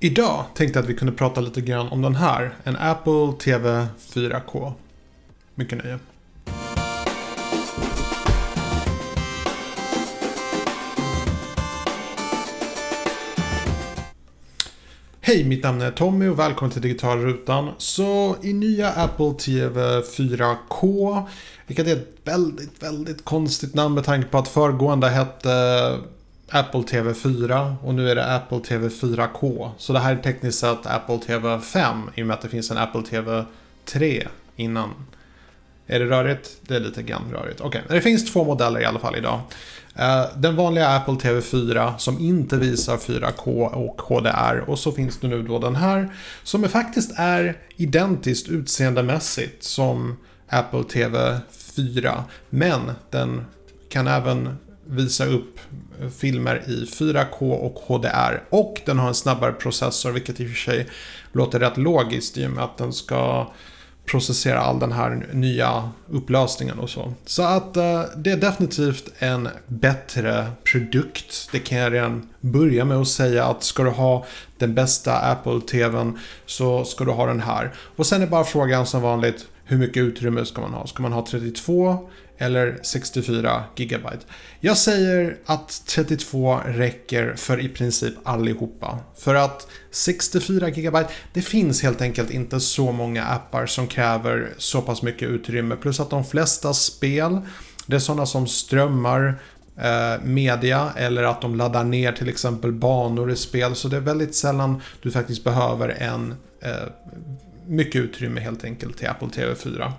Idag tänkte jag att vi kunde prata lite grann om den här. En Apple TV 4K. Mycket nöje. Hej, mitt namn är Tommy och välkommen till Digitala Rutan. Så i nya Apple TV 4K, vilket är ett väldigt, väldigt konstigt namn med tanke på att föregående hette Apple TV 4 och nu är det Apple TV 4K. Så det här är tekniskt sett Apple TV 5 i och med att det finns en Apple TV 3 innan. Är det rörigt? Det är lite grann rörigt. Okej, okay. det finns två modeller i alla fall idag. Eh, den vanliga Apple TV 4 som inte visar 4K och HDR och så finns det nu då den här som faktiskt är identiskt utseendemässigt som Apple TV 4 men den kan även visa upp filmer i 4K och HDR. Och den har en snabbare processor, vilket i och för sig låter rätt logiskt i och med att den ska processera all den här nya upplösningen och så. Så att eh, det är definitivt en bättre produkt. Det kan jag redan börja med att säga att ska du ha den bästa Apple-TVn så ska du ha den här. Och sen är bara frågan som vanligt hur mycket utrymme ska man ha? Ska man ha 32 eller 64 GB. Jag säger att 32 räcker för i princip allihopa. För att 64 GB, det finns helt enkelt inte så många appar som kräver så pass mycket utrymme. Plus att de flesta spel, det är sådana som strömmar eh, media eller att de laddar ner till exempel banor i spel. Så det är väldigt sällan du faktiskt behöver en eh, mycket utrymme helt enkelt till Apple TV 4.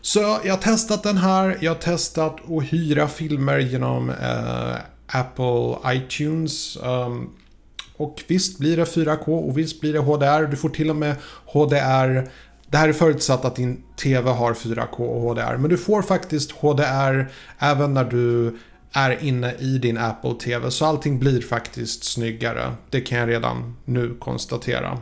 Så jag har testat den här. Jag har testat att hyra filmer genom eh, Apple iTunes. Um, och visst blir det 4K och visst blir det HDR. Du får till och med HDR. Det här är förutsatt att din TV har 4K och HDR. Men du får faktiskt HDR även när du är inne i din Apple TV. Så allting blir faktiskt snyggare. Det kan jag redan nu konstatera.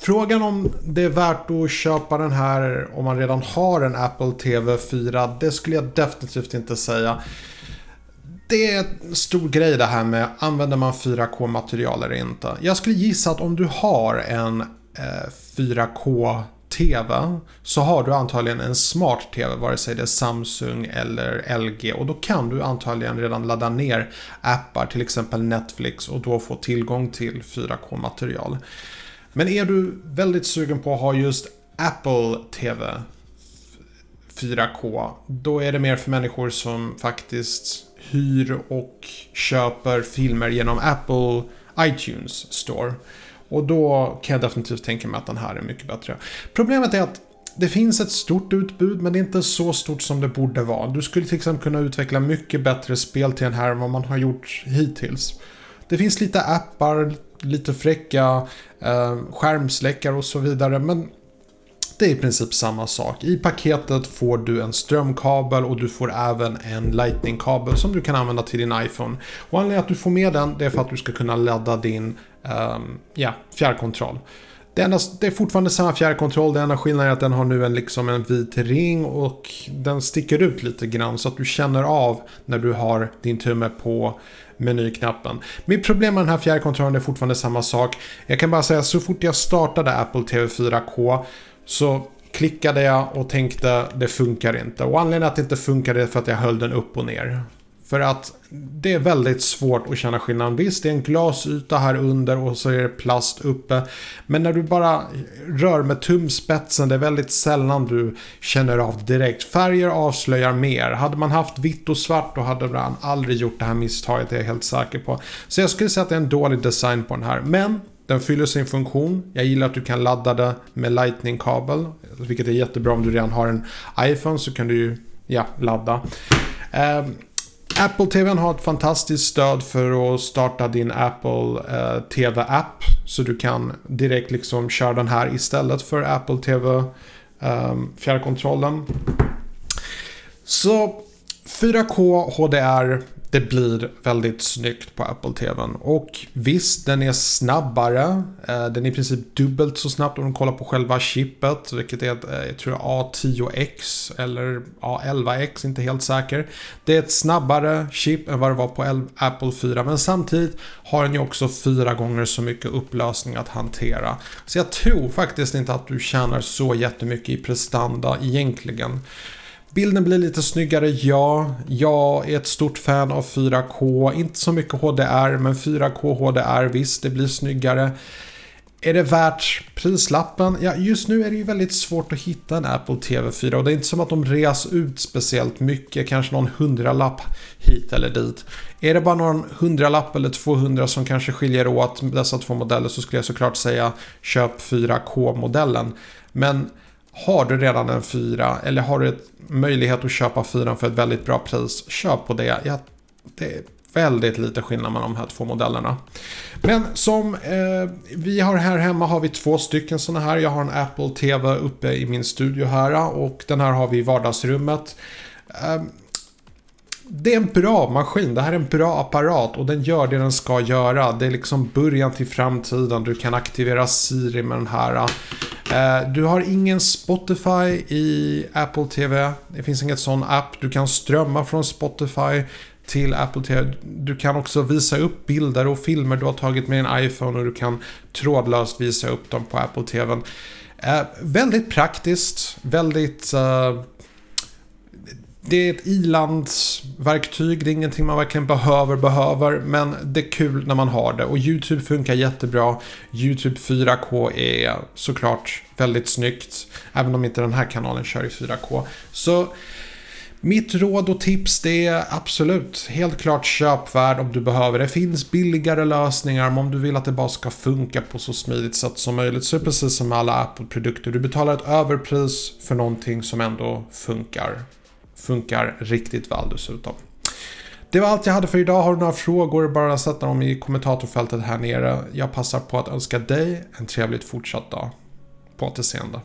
Frågan om det är värt att köpa den här om man redan har en Apple TV 4, det skulle jag definitivt inte säga. Det är en stor grej det här med använder man 4K-material eller inte. Jag skulle gissa att om du har en eh, 4K TV så har du antagligen en smart TV vare sig det är Samsung eller LG och då kan du antagligen redan ladda ner appar till exempel Netflix och då få tillgång till 4K-material. Men är du väldigt sugen på att ha just Apple TV 4K, då är det mer för människor som faktiskt hyr och köper filmer genom Apple iTunes Store. Och då kan jag definitivt tänka mig att den här är mycket bättre. Problemet är att det finns ett stort utbud men det är inte så stort som det borde vara. Du skulle till exempel kunna utveckla mycket bättre spel till den här än vad man har gjort hittills. Det finns lite appar, lite fräcka eh, skärmsläckare och så vidare. Men det är i princip samma sak. I paketet får du en strömkabel och du får även en lightning-kabel som du kan använda till din iPhone. Och anledningen att du får med den det är för att du ska kunna ladda din eh, ja, fjärrkontroll. Det, enda, det är fortfarande samma fjärrkontroll. Det enda skillnaden är att den har nu en, liksom en vit ring och den sticker ut lite grann så att du känner av när du har din tumme på menyknappen. Mitt problem med den här fjärrkontrollen är fortfarande samma sak. Jag kan bara säga så fort jag startade Apple TV 4K så klickade jag och tänkte det funkar inte. Och anledningen att det inte funkade är för att jag höll den upp och ner. För att det är väldigt svårt att känna skillnad. Visst, det är en glasyta här under och så är det plast uppe. Men när du bara rör med tumspetsen, det är väldigt sällan du känner av direkt. Färger avslöjar mer. Hade man haft vitt och svart då hade man aldrig gjort det här misstaget, det är jag helt säker på. Så jag skulle säga att det är en dålig design på den här. Men den fyller sin funktion. Jag gillar att du kan ladda det med lightning-kabel. Vilket är jättebra om du redan har en iPhone så kan du ju ja, ladda. Ehm, Apple TV har ett fantastiskt stöd för att starta din Apple eh, TV-app. Så du kan direkt liksom köra den här istället för Apple TV eh, fjärrkontrollen. Så 4K HDR det blir väldigt snyggt på Apple TVn. Och visst, den är snabbare. Eh, den är i princip dubbelt så snabbt om du kollar på själva chippet. Vilket är, eh, jag tror A10X eller A11X, inte helt säker. Det är ett snabbare chip än vad det var på Apple 4. Men samtidigt har den ju också fyra gånger så mycket upplösning att hantera. Så jag tror faktiskt inte att du tjänar så jättemycket i prestanda egentligen. Bilden blir lite snyggare, ja. Jag är ett stort fan av 4K. Inte så mycket HDR, men 4K HDR, visst, det blir snyggare. Är det värt prislappen? Ja, just nu är det ju väldigt svårt att hitta en Apple TV 4 och det är inte som att de reas ut speciellt mycket, kanske någon hundralapp hit eller dit. Är det bara någon hundralapp eller 200 som kanske skiljer åt dessa två modeller så skulle jag såklart säga köp 4K-modellen. Men har du redan en 4 eller har du ett möjlighet att köpa 4 för ett väldigt bra pris, köp på det. Ja, det är väldigt lite skillnad mellan de här två modellerna. Men som eh, vi har här hemma har vi två stycken sådana här. Jag har en Apple TV uppe i min studio här och den här har vi i vardagsrummet. Eh, det är en bra maskin. Det här är en bra apparat och den gör det den ska göra. Det är liksom början till framtiden. Du kan aktivera Siri med den här. Eh, du har ingen Spotify i Apple TV. Det finns inget sån app. Du kan strömma från Spotify till Apple TV. Du kan också visa upp bilder och filmer du har tagit med din iPhone och du kan trådlöst visa upp dem på Apple TV. Eh, väldigt praktiskt, väldigt eh, det är ett ilandsverktyg, det är ingenting man verkligen behöver, behöver, men det är kul när man har det. Och YouTube funkar jättebra. YouTube 4K är såklart väldigt snyggt, även om inte den här kanalen kör i 4K. Så mitt råd och tips det är absolut helt klart köpvärd om du behöver. Det finns billigare lösningar men om du vill att det bara ska funka på så smidigt sätt som möjligt så är det precis som med alla Apple-produkter. Du betalar ett överpris för någonting som ändå funkar. Funkar riktigt väl dessutom. Det var allt jag hade för idag. Har du några frågor, bara sätta dem i kommentatorfältet här nere. Jag passar på att önska dig en trevligt fortsatt dag. På återseende.